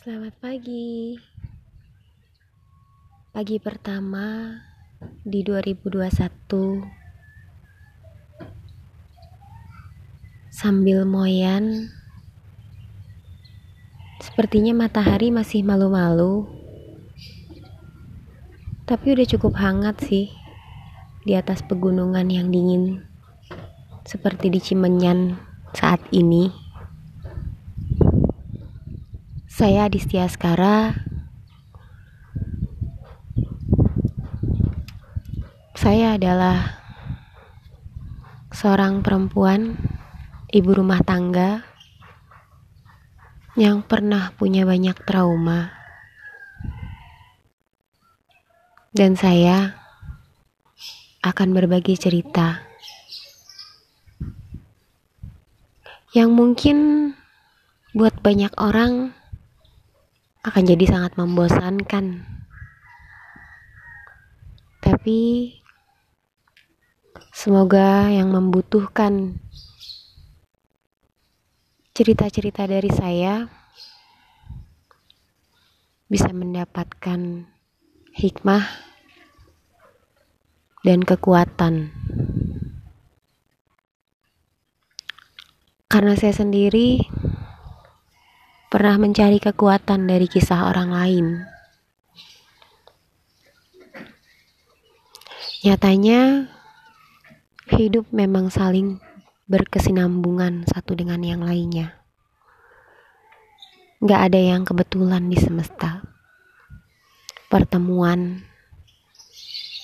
Selamat pagi. Pagi pertama di 2021. Sambil moyan, sepertinya matahari masih malu-malu. Tapi udah cukup hangat sih di atas pegunungan yang dingin seperti di Cimenyan saat ini. Saya Adistia Skara. Saya adalah seorang perempuan, ibu rumah tangga yang pernah punya banyak trauma. Dan saya akan berbagi cerita yang mungkin buat banyak orang akan jadi sangat membosankan. Tapi semoga yang membutuhkan cerita-cerita dari saya bisa mendapatkan hikmah dan kekuatan. Karena saya sendiri pernah mencari kekuatan dari kisah orang lain. Nyatanya, hidup memang saling berkesinambungan satu dengan yang lainnya. Gak ada yang kebetulan di semesta. Pertemuan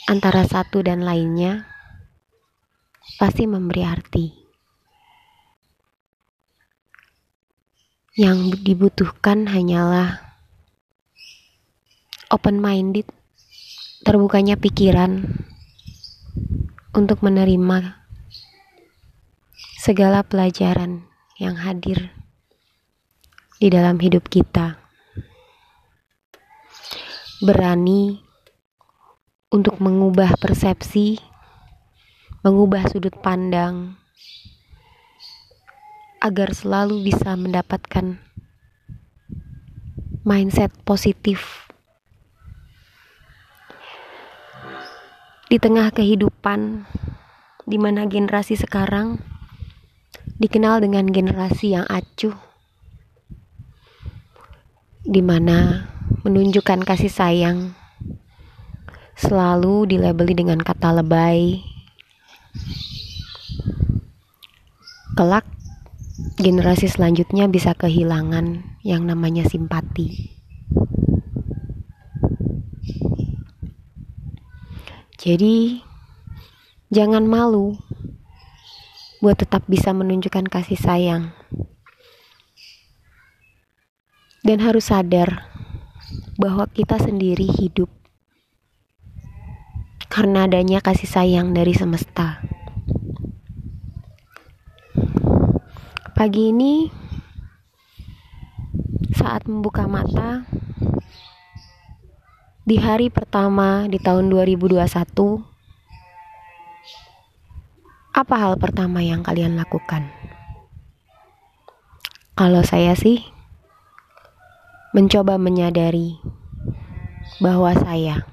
antara satu dan lainnya pasti memberi arti. Yang dibutuhkan hanyalah open-minded, terbukanya pikiran untuk menerima segala pelajaran yang hadir di dalam hidup kita. Berani untuk mengubah persepsi, mengubah sudut pandang, agar selalu bisa mendapatkan mindset positif. Di tengah kehidupan di mana generasi sekarang dikenal dengan generasi yang acuh di mana menunjukkan kasih sayang selalu dilabeli dengan kata lebay kelak generasi selanjutnya bisa kehilangan yang namanya simpati. Jadi, jangan malu buat tetap bisa menunjukkan kasih sayang. Dan harus sadar bahwa kita sendiri hidup karena adanya kasih sayang dari semesta. Pagi ini saat membuka mata di hari pertama di tahun 2021 apa hal pertama yang kalian lakukan? Kalau saya sih mencoba menyadari bahwa saya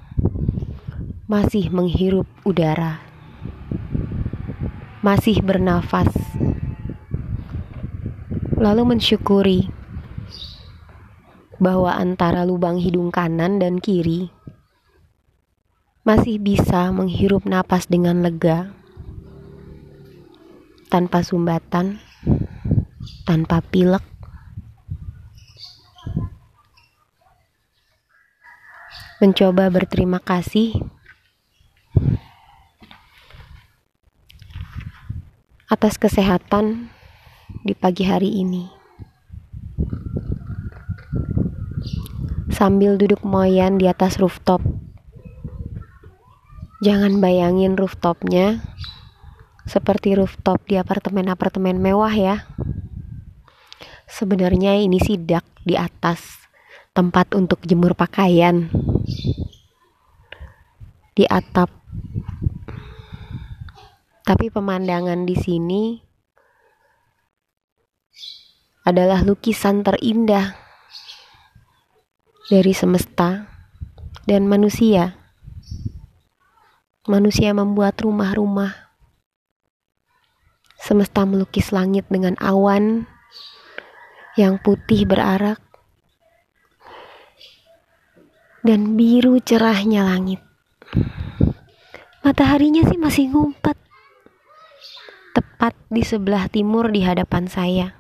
masih menghirup udara, masih bernafas lalu mensyukuri bahwa antara lubang hidung kanan dan kiri masih bisa menghirup napas dengan lega tanpa sumbatan, tanpa pilek. Mencoba berterima kasih atas kesehatan di pagi hari ini. Sambil duduk moyan di atas rooftop. Jangan bayangin rooftopnya seperti rooftop di apartemen-apartemen mewah ya. Sebenarnya ini sidak di atas tempat untuk jemur pakaian. Di atap. Tapi pemandangan di sini adalah lukisan terindah dari semesta dan manusia. Manusia membuat rumah-rumah. Semesta melukis langit dengan awan yang putih berarak dan biru cerahnya langit. Mataharinya sih masih ngumpet tepat di sebelah timur di hadapan saya.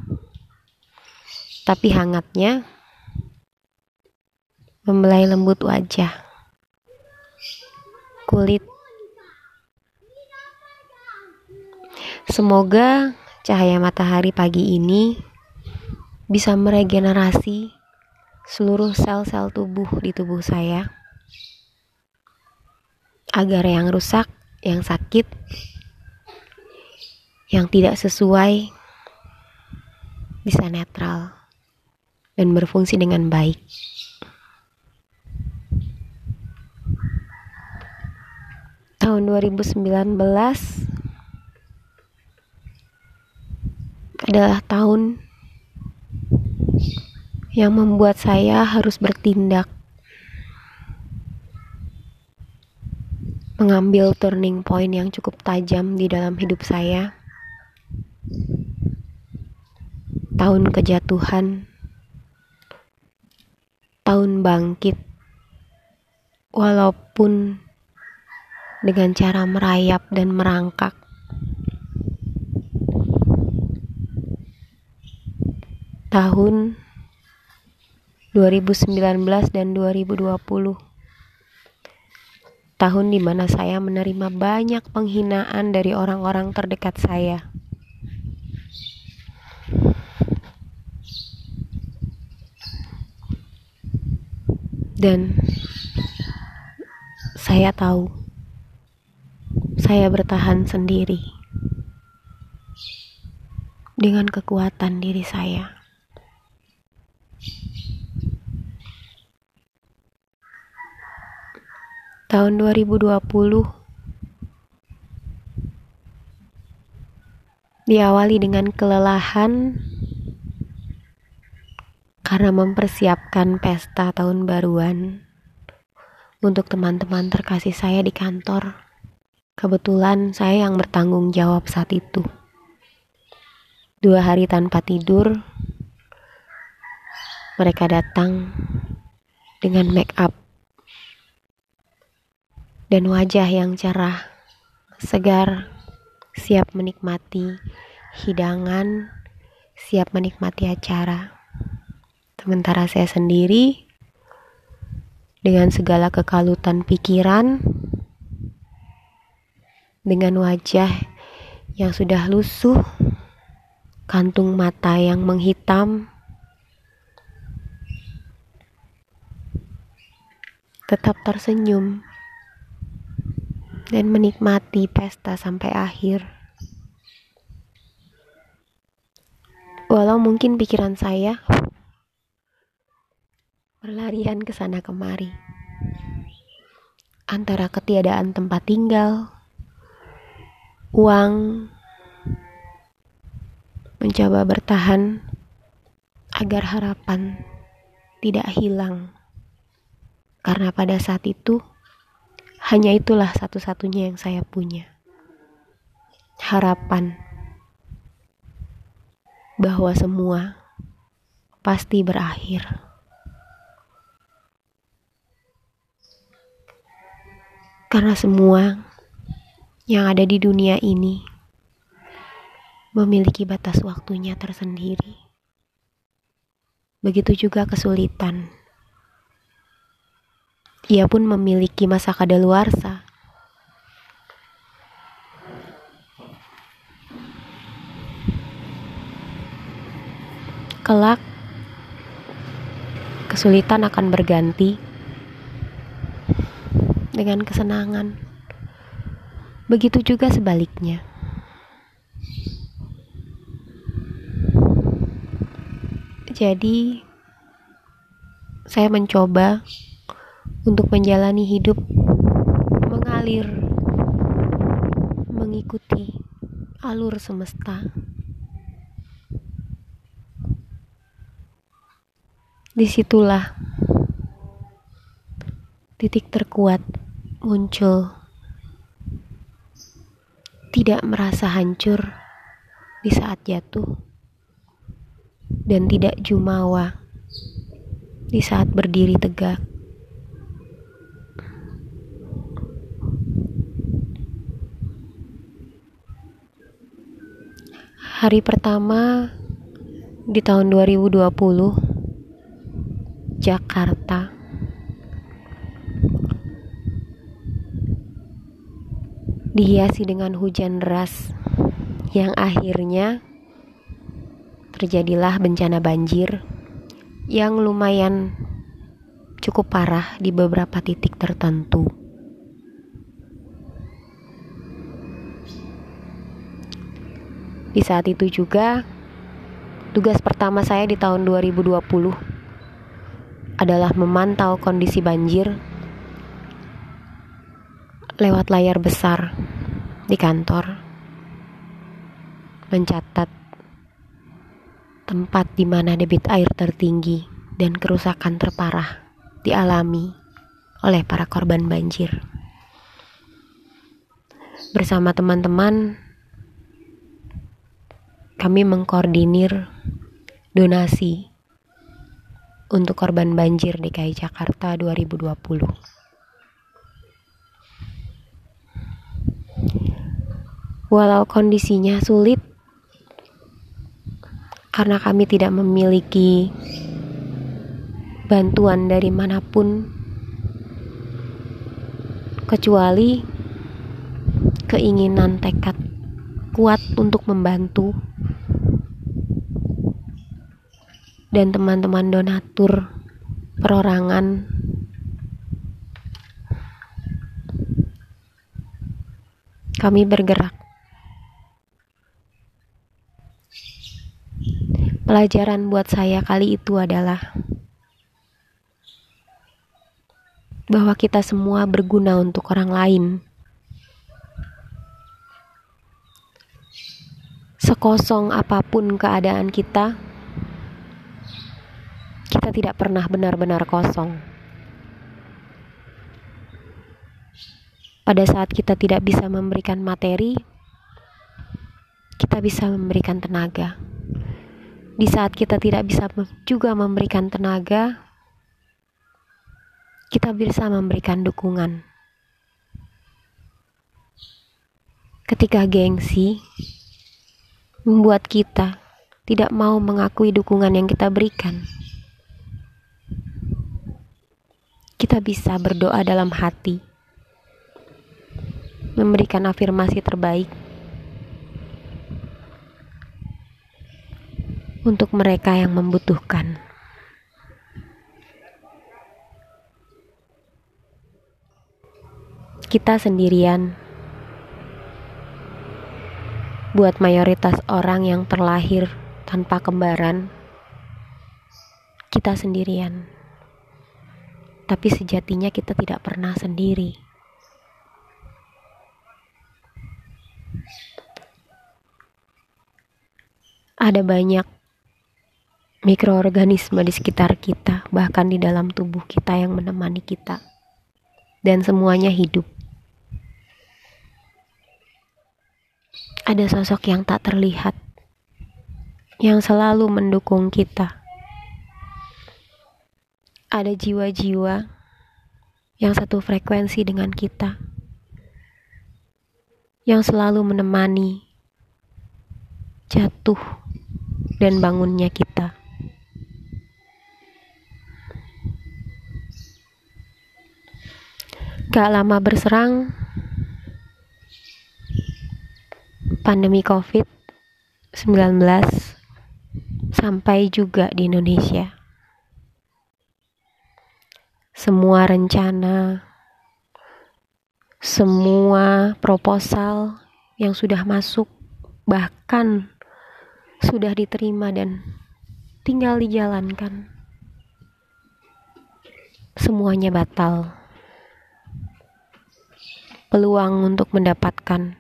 Tapi hangatnya membelai lembut wajah, kulit. Semoga cahaya matahari pagi ini bisa meregenerasi seluruh sel-sel tubuh di tubuh saya, agar yang rusak, yang sakit, yang tidak sesuai bisa netral dan berfungsi dengan baik. tahun 2019 adalah tahun yang membuat saya harus bertindak mengambil turning point yang cukup tajam di dalam hidup saya tahun kejatuhan tahun bangkit walaupun dengan cara merayap dan merangkak. Tahun 2019 dan 2020 tahun di mana saya menerima banyak penghinaan dari orang-orang terdekat saya. Dan saya tahu saya bertahan sendiri dengan kekuatan diri saya. Tahun 2020 diawali dengan kelelahan karena mempersiapkan pesta tahun baruan untuk teman-teman terkasih saya di kantor. Kebetulan saya yang bertanggung jawab saat itu. Dua hari tanpa tidur, mereka datang dengan make up dan wajah yang cerah, segar, siap menikmati hidangan, siap menikmati acara. Sementara saya sendiri dengan segala kekalutan pikiran, dengan wajah yang sudah lusuh, kantung mata yang menghitam, tetap tersenyum dan menikmati pesta sampai akhir. Walau mungkin pikiran saya berlarian ke sana kemari antara ketiadaan tempat tinggal, uang, mencoba bertahan agar harapan tidak hilang. Karena pada saat itu, hanya itulah satu-satunya yang saya punya. Harapan bahwa semua pasti berakhir. Karena semua yang ada di dunia ini memiliki batas waktunya tersendiri. Begitu juga kesulitan. Ia pun memiliki masa kadaluarsa. Kelak, kesulitan akan berganti dengan kesenangan. Begitu juga sebaliknya. Jadi, saya mencoba untuk menjalani hidup mengalir, mengikuti alur semesta. Di situlah titik terkuat muncul. Tidak merasa hancur di saat jatuh, dan tidak jumawa di saat berdiri tegak. Hari pertama di tahun 2020 Jakarta dihiasi dengan hujan deras yang akhirnya terjadilah bencana banjir yang lumayan cukup parah di beberapa titik tertentu. Di saat itu juga tugas pertama saya di tahun 2020 adalah memantau kondisi banjir lewat layar besar di kantor, mencatat tempat di mana debit air tertinggi dan kerusakan terparah dialami oleh para korban banjir. Bersama teman-teman, kami mengkoordinir donasi untuk korban banjir DKI Jakarta 2020. Walau kondisinya sulit, karena kami tidak memiliki bantuan dari mana pun, kecuali keinginan tekad kuat untuk membantu, dan teman-teman donatur perorangan. Kami bergerak Pelajaran buat saya kali itu adalah bahwa kita semua berguna untuk orang lain. Sekosong apa pun keadaan kita, kita tidak pernah benar-benar kosong. Pada saat kita tidak bisa memberikan materi, kita bisa memberikan tenaga di saat kita tidak bisa juga memberikan tenaga, kita bisa memberikan dukungan. Ketika gengsi membuat kita tidak mau mengakui dukungan yang kita berikan, kita bisa berdoa dalam hati, memberikan afirmasi terbaik untuk mereka yang membutuhkan. Kita sendirian, buat mayoritas orang yang terlahir tanpa kembaran, kita sendirian, tapi sejatinya kita tidak pernah sendiri. Ada banyak mikroorganisme di sekitar kita, bahkan di dalam tubuh kita yang menemani kita, dan semuanya hidup. Ada sosok yang tak terlihat, yang selalu mendukung kita. Ada jiwa-jiwa yang satu frekuensi dengan kita, yang selalu menemani jatuh dan bangunnya kita. Gak lama berserang, pandemi COVID-19 sampai juga di Indonesia. Semua rencana, semua proposal yang sudah masuk, bahkan sudah diterima dan tinggal dijalankan, semuanya batal peluang untuk mendapatkan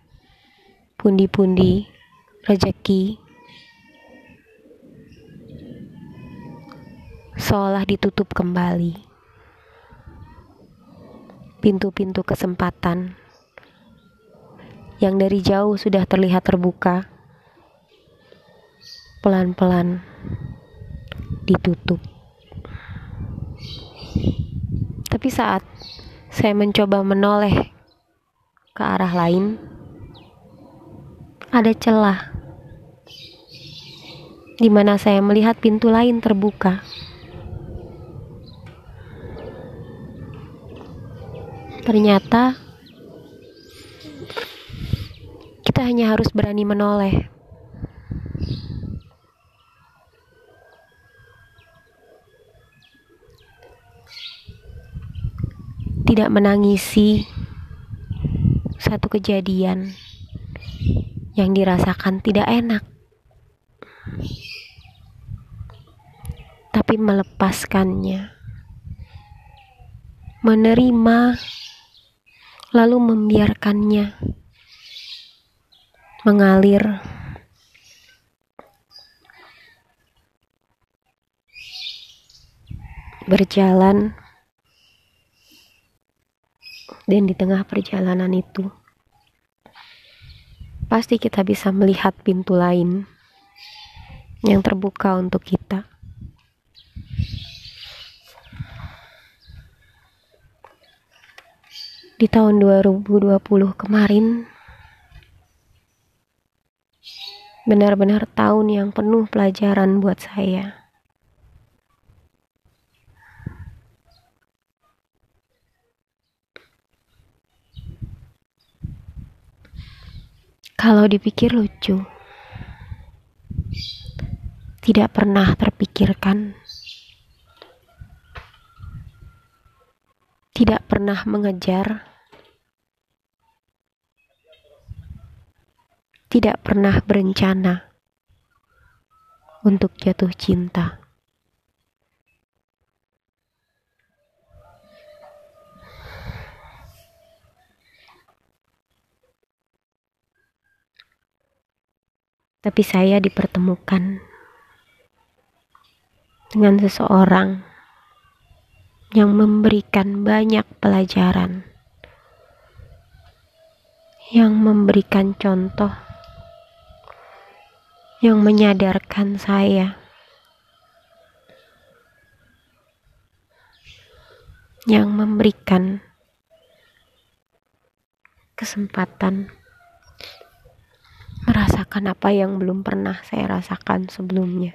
pundi-pundi rezeki seolah ditutup kembali. pintu-pintu kesempatan yang dari jauh sudah terlihat terbuka, pelan-pelan ditutup. Tapi saat saya mencoba menoleh ke arah lain, ada celah di mana saya melihat pintu lain terbuka. Ternyata kita hanya harus berani menoleh. Tidak menangisi satu kejadian yang dirasakan tidak enak, tapi melepaskannya, menerima lalu membiarkannya mengalir. Berjalan dan di tengah perjalanan itu pasti kita bisa melihat pintu lain yang terbuka untuk kita. di tahun 2020 kemarin benar-benar tahun yang penuh pelajaran buat saya. Kalau dipikir lucu, tidak pernah terpikirkan, tidak pernah mengejar tidak pernah berencana untuk jatuh cinta. Tapi saya dipertemukan dengan seseorang yang memberikan banyak pelajaran, yang memberikan contoh yang menyadarkan saya yang memberikan kesempatan merasakan apa yang belum pernah saya rasakan sebelumnya.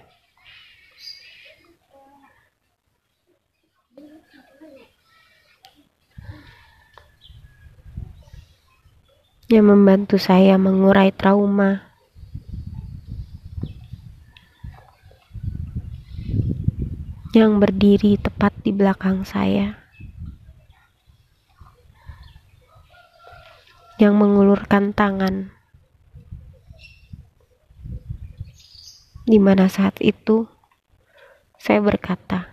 Yang membantu saya mengurai trauma. Yang berdiri tepat di belakang saya, yang mengulurkan tangan, di mana saat itu saya berkata,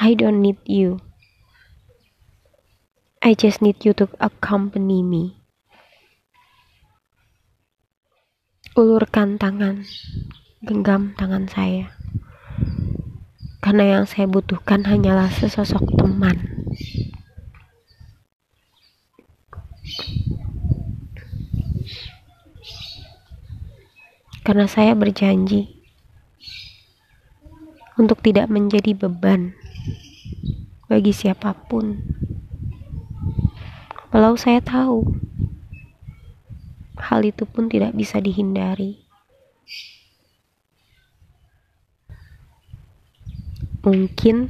"I don't need you, I just need you to accompany me." Ulurkan tangan, genggam tangan saya karena yang saya butuhkan hanyalah sesosok teman. Karena saya berjanji untuk tidak menjadi beban bagi siapa pun. Walau saya tahu hal itu pun tidak bisa dihindari. mungkin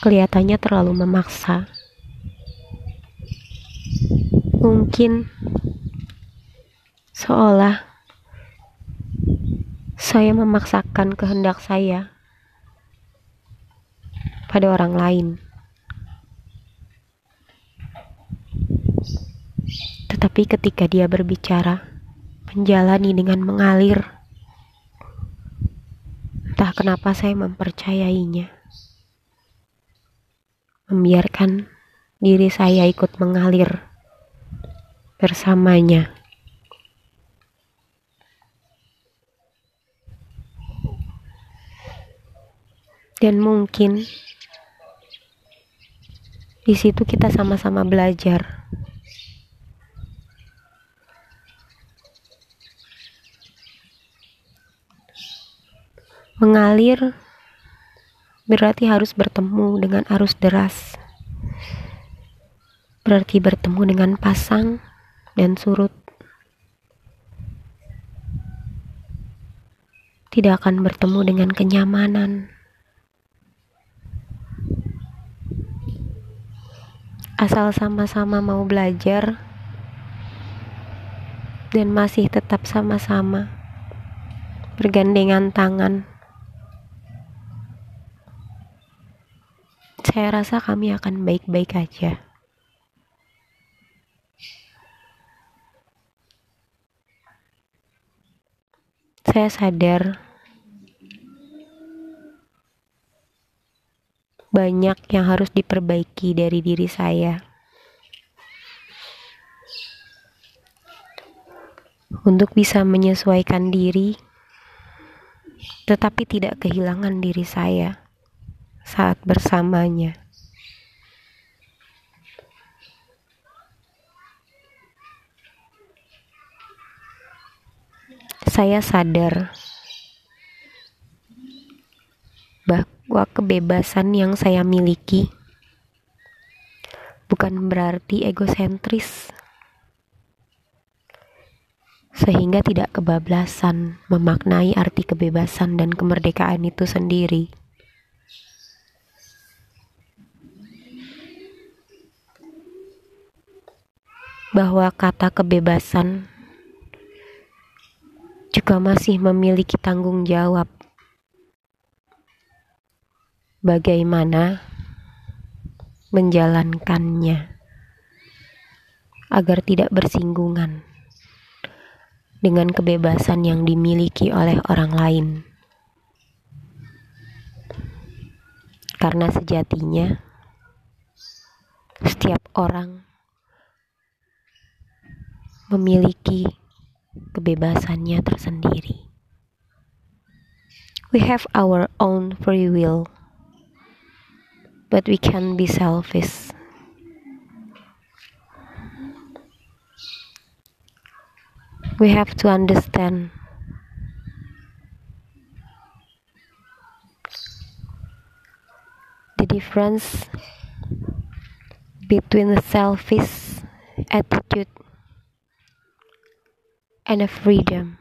kelihatannya terlalu memaksa. Mungkin seolah saya memaksakan kehendak saya pada orang lain. Tetapi ketika dia berbicara, menjalani dengan mengalir Entah kenapa saya mempercayainya. Membiarkan diri saya ikut mengalir bersamanya. Dan mungkin Di situ kita sama-sama belajar. Mengalir berarti harus bertemu dengan arus deras. Berarti bertemu dengan pasang dan surut. Tidak akan bertemu dengan kenyamanan. Asal sama-sama mau belajar dan masih tetap sama-sama bergandengan tangan saya rasa kami akan baik-baik aja. Saya sadar banyak yang harus diperbaiki dari diri saya. Untuk bisa menyesuaikan diri, tetapi tidak kehilangan diri saya saat bersamanya. Saya sadar bahwa kebebasan yang saya miliki bukan berarti egosentris, sehingga tidak kebablasan memaknai arti kebebasan dan kemerdekaan itu sendiri. bahwa kata kebebasan juga masih memiliki tanggung jawab. Bagaimana menjalankannya agar tidak bersinggungan dengan kebebasan yang dimiliki oleh orang lain, karena sejatinya setiap orang memiliki kebebasannya tersendiri. We have our own free will, but we can be selfish. We have to understand the difference between a selfish attitude and a freedom.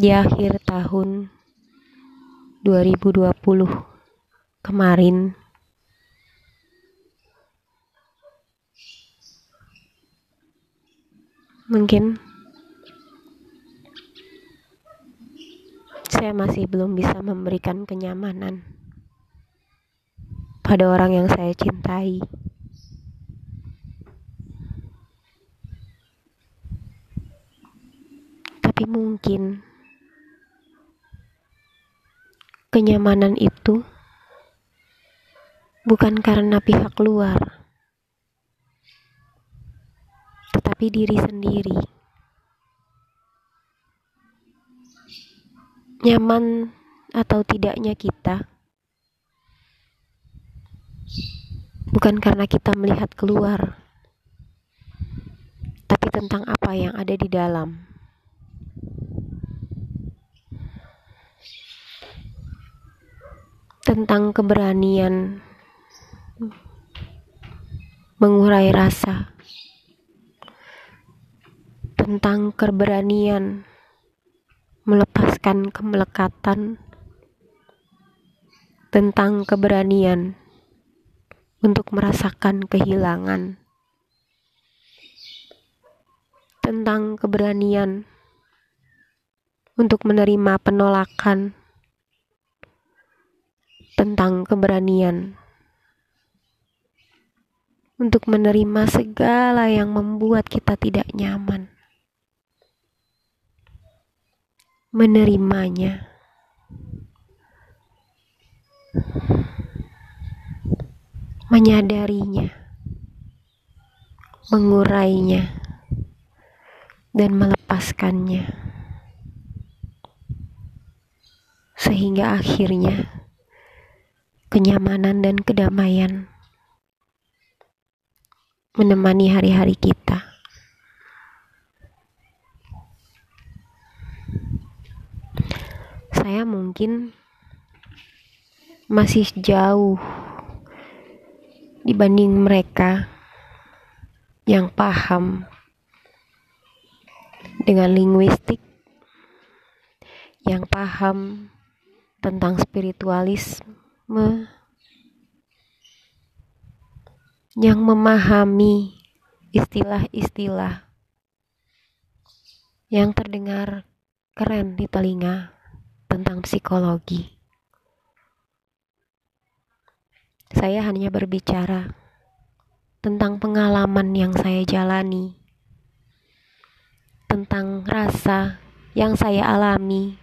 Di akhir tahun 2020 kemarin mungkin saya masih belum bisa memberikan kenyamanan pada orang yang saya cintai. Tapi mungkin kenyamanan itu bukan karena pihak luar, tetapi diri sendiri. Nyaman atau tidaknya kita bukan karena kita melihat keluar, tapi tentang apa yang ada di dalam. Tentang keberanian mengurai rasa, tentang keberanian melepaskan kemelekatan, tentang keberanian untuk merasakan kehilangan, tentang keberanian untuk menerima penolakan, tentang keberanian. Untuk menerima segala yang membuat kita tidak nyaman, menerimanya. Menyadarinya, mengurainya, dan melepaskannya. sehingga akhirnya kenyamanan dan kedamaian menemani hari-hari kita. Saya mungkin masih jauh dibanding mereka yang paham dengan linguistik, yang paham tentang spiritualisme, yang memahami istilah-istilah yang terdengar keren di telinga tentang psikologi. Saya hanya berbicara tentang pengalaman yang saya jalani, tentang rasa yang saya alami,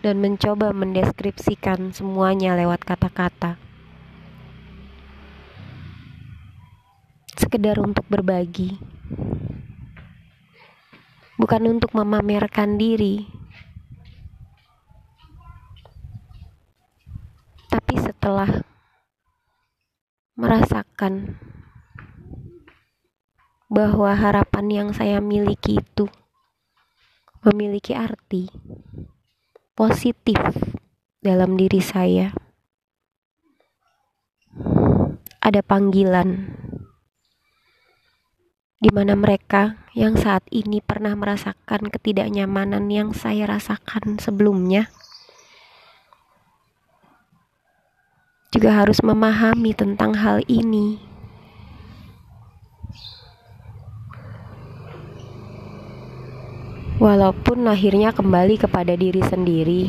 dan mencoba mendeskripsikan semuanya lewat kata-kata. Sekedar untuk berbagi, bukan untuk memamerkan diri, tapi setelah merasakan bahwa harapan yang saya miliki itu memiliki arti positif dalam diri saya. Ada panggilan di mana mereka yang saat ini pernah merasakan ketidaknyamanan yang saya rasakan sebelumnya juga harus memahami tentang hal ini. Walaupun akhirnya kembali kepada diri sendiri,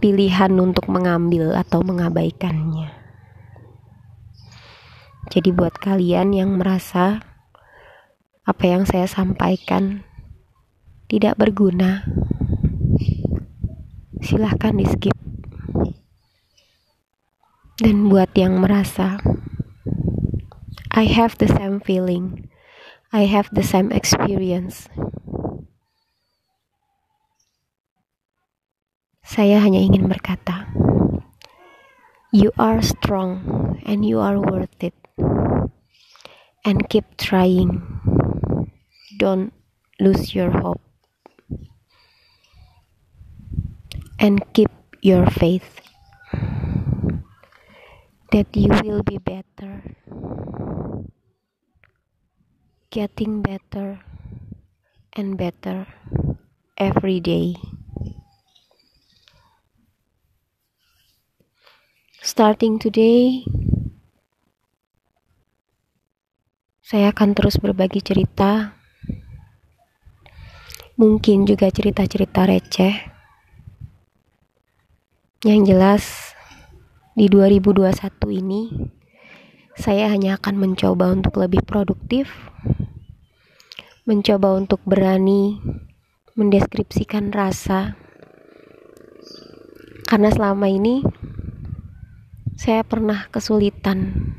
pilihan untuk mengambil atau mengabaikannya. Jadi, buat kalian yang merasa apa yang saya sampaikan tidak berguna, silahkan di skip. Dan buat yang merasa I have the same feeling I have the same experience. Saya hanya ingin berkata you are strong and you are worth it. And keep trying. Don't lose your hope. And keep your faith that you will be better, getting better and better every day. Starting today, saya akan terus berbagi cerita, mungkin juga cerita-cerita receh. Yang jelas di 2021 ini saya hanya akan mencoba untuk lebih produktif, mencoba untuk berani mendeskripsikan rasa. Karena selama ini saya pernah kesulitan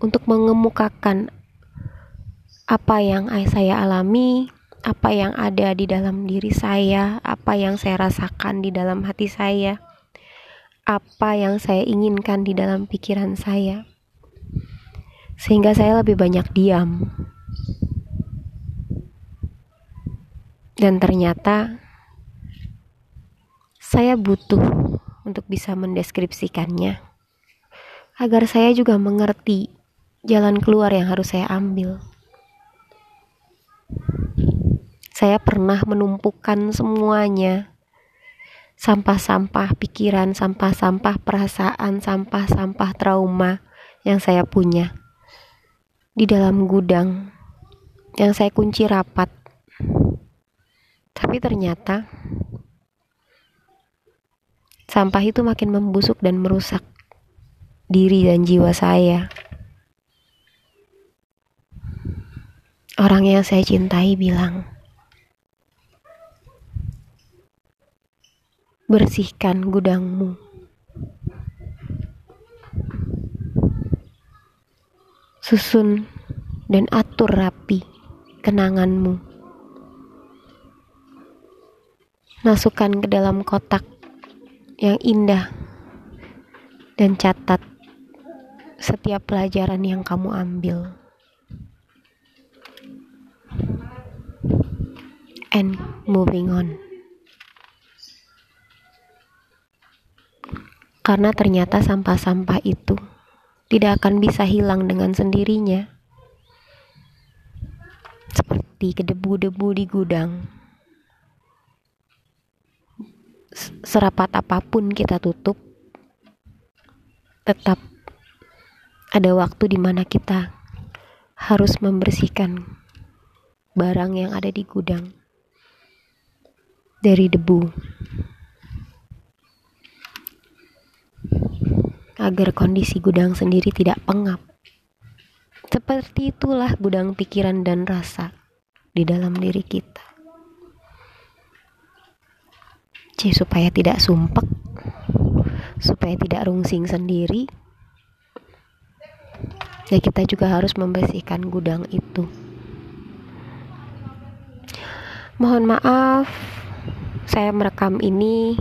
untuk mengemukakan apa yang saya alami, apa yang ada di dalam diri saya, apa yang saya rasakan di dalam hati saya apa yang saya inginkan di dalam pikiran saya, sehingga saya lebih banyak diam. Dan ternyata saya butuh untuk bisa mendeskripsikannya, agar saya juga mengerti jalan keluar yang harus saya ambil. Saya pernah menumpukan semuanya sampah-sampah pikiran, sampah-sampah perasaan, sampah-sampah trauma yang saya punya di dalam gudang yang saya kunci rapat. Tapi ternyata sampah itu makin membusuk dan merusak diri dan jiwa saya. Orang yang saya cintai bilang, bersihkan gudangmu. Susun dan atur rapi kenanganmu. Masukkan ke dalam kotak yang indah dan catat setiap pelajaran yang kamu ambil. And moving on. Karena ternyata sampah-sampah itu tidak akan bisa hilang dengan sendirinya. Seperti kedebu-debu di gudang. Serapat apa pun kita tutup, tetap ada waktu di mana kita harus membersihkan barang yang ada di gudang dari debu agar kondisi gudang sendiri tidak pengap. Seperti itulah gudang pikiran dan rasa di dalam diri kita. C supaya tidak sumpek, supaya tidak rungsing sendiri, ya kita juga harus membersihkan gudang itu. Mohon maaf, saya merekam ini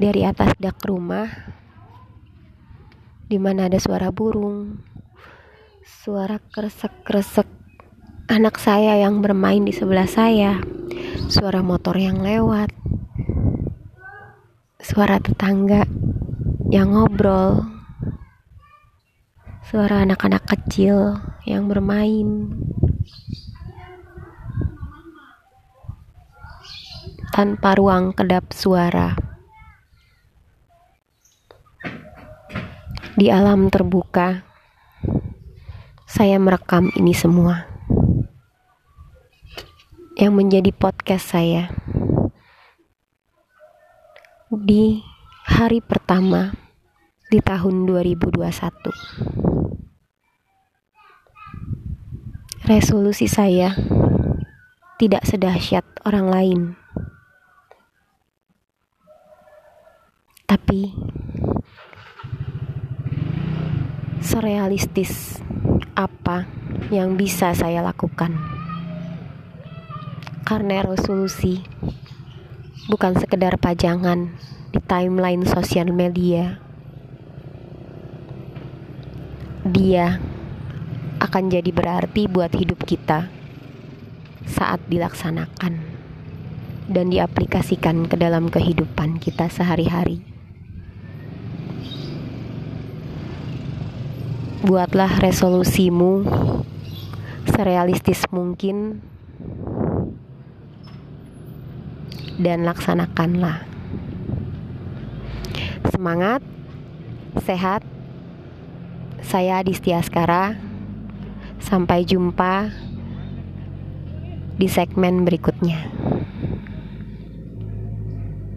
dari atas dak rumah, di mana ada suara burung, suara kresek-kresek anak saya yang bermain di sebelah saya, suara motor yang lewat, suara tetangga yang ngobrol suara anak-anak kecil yang bermain tanpa ruang kedap suara. Di alam terbuka, saya merekam ini semua. Yang menjadi podcast saya di hari pertama di tahun 2021. Resolusi saya tidak sedahsyat orang lain, tapi serealistis apa yang bisa saya lakukan. Karena resolusi bukan sekedar pajangan di timeline sosial media. Dia akan jadi berarti buat hidup kita saat dilaksanakan dan diaplikasikan ke dalam kehidupan kita sehari-hari. Buatlah resolusimu serealistis mungkin dan laksanakanlah. Semangat, sehat. Saya Adistia Askara Sampai jumpa di segmen berikutnya.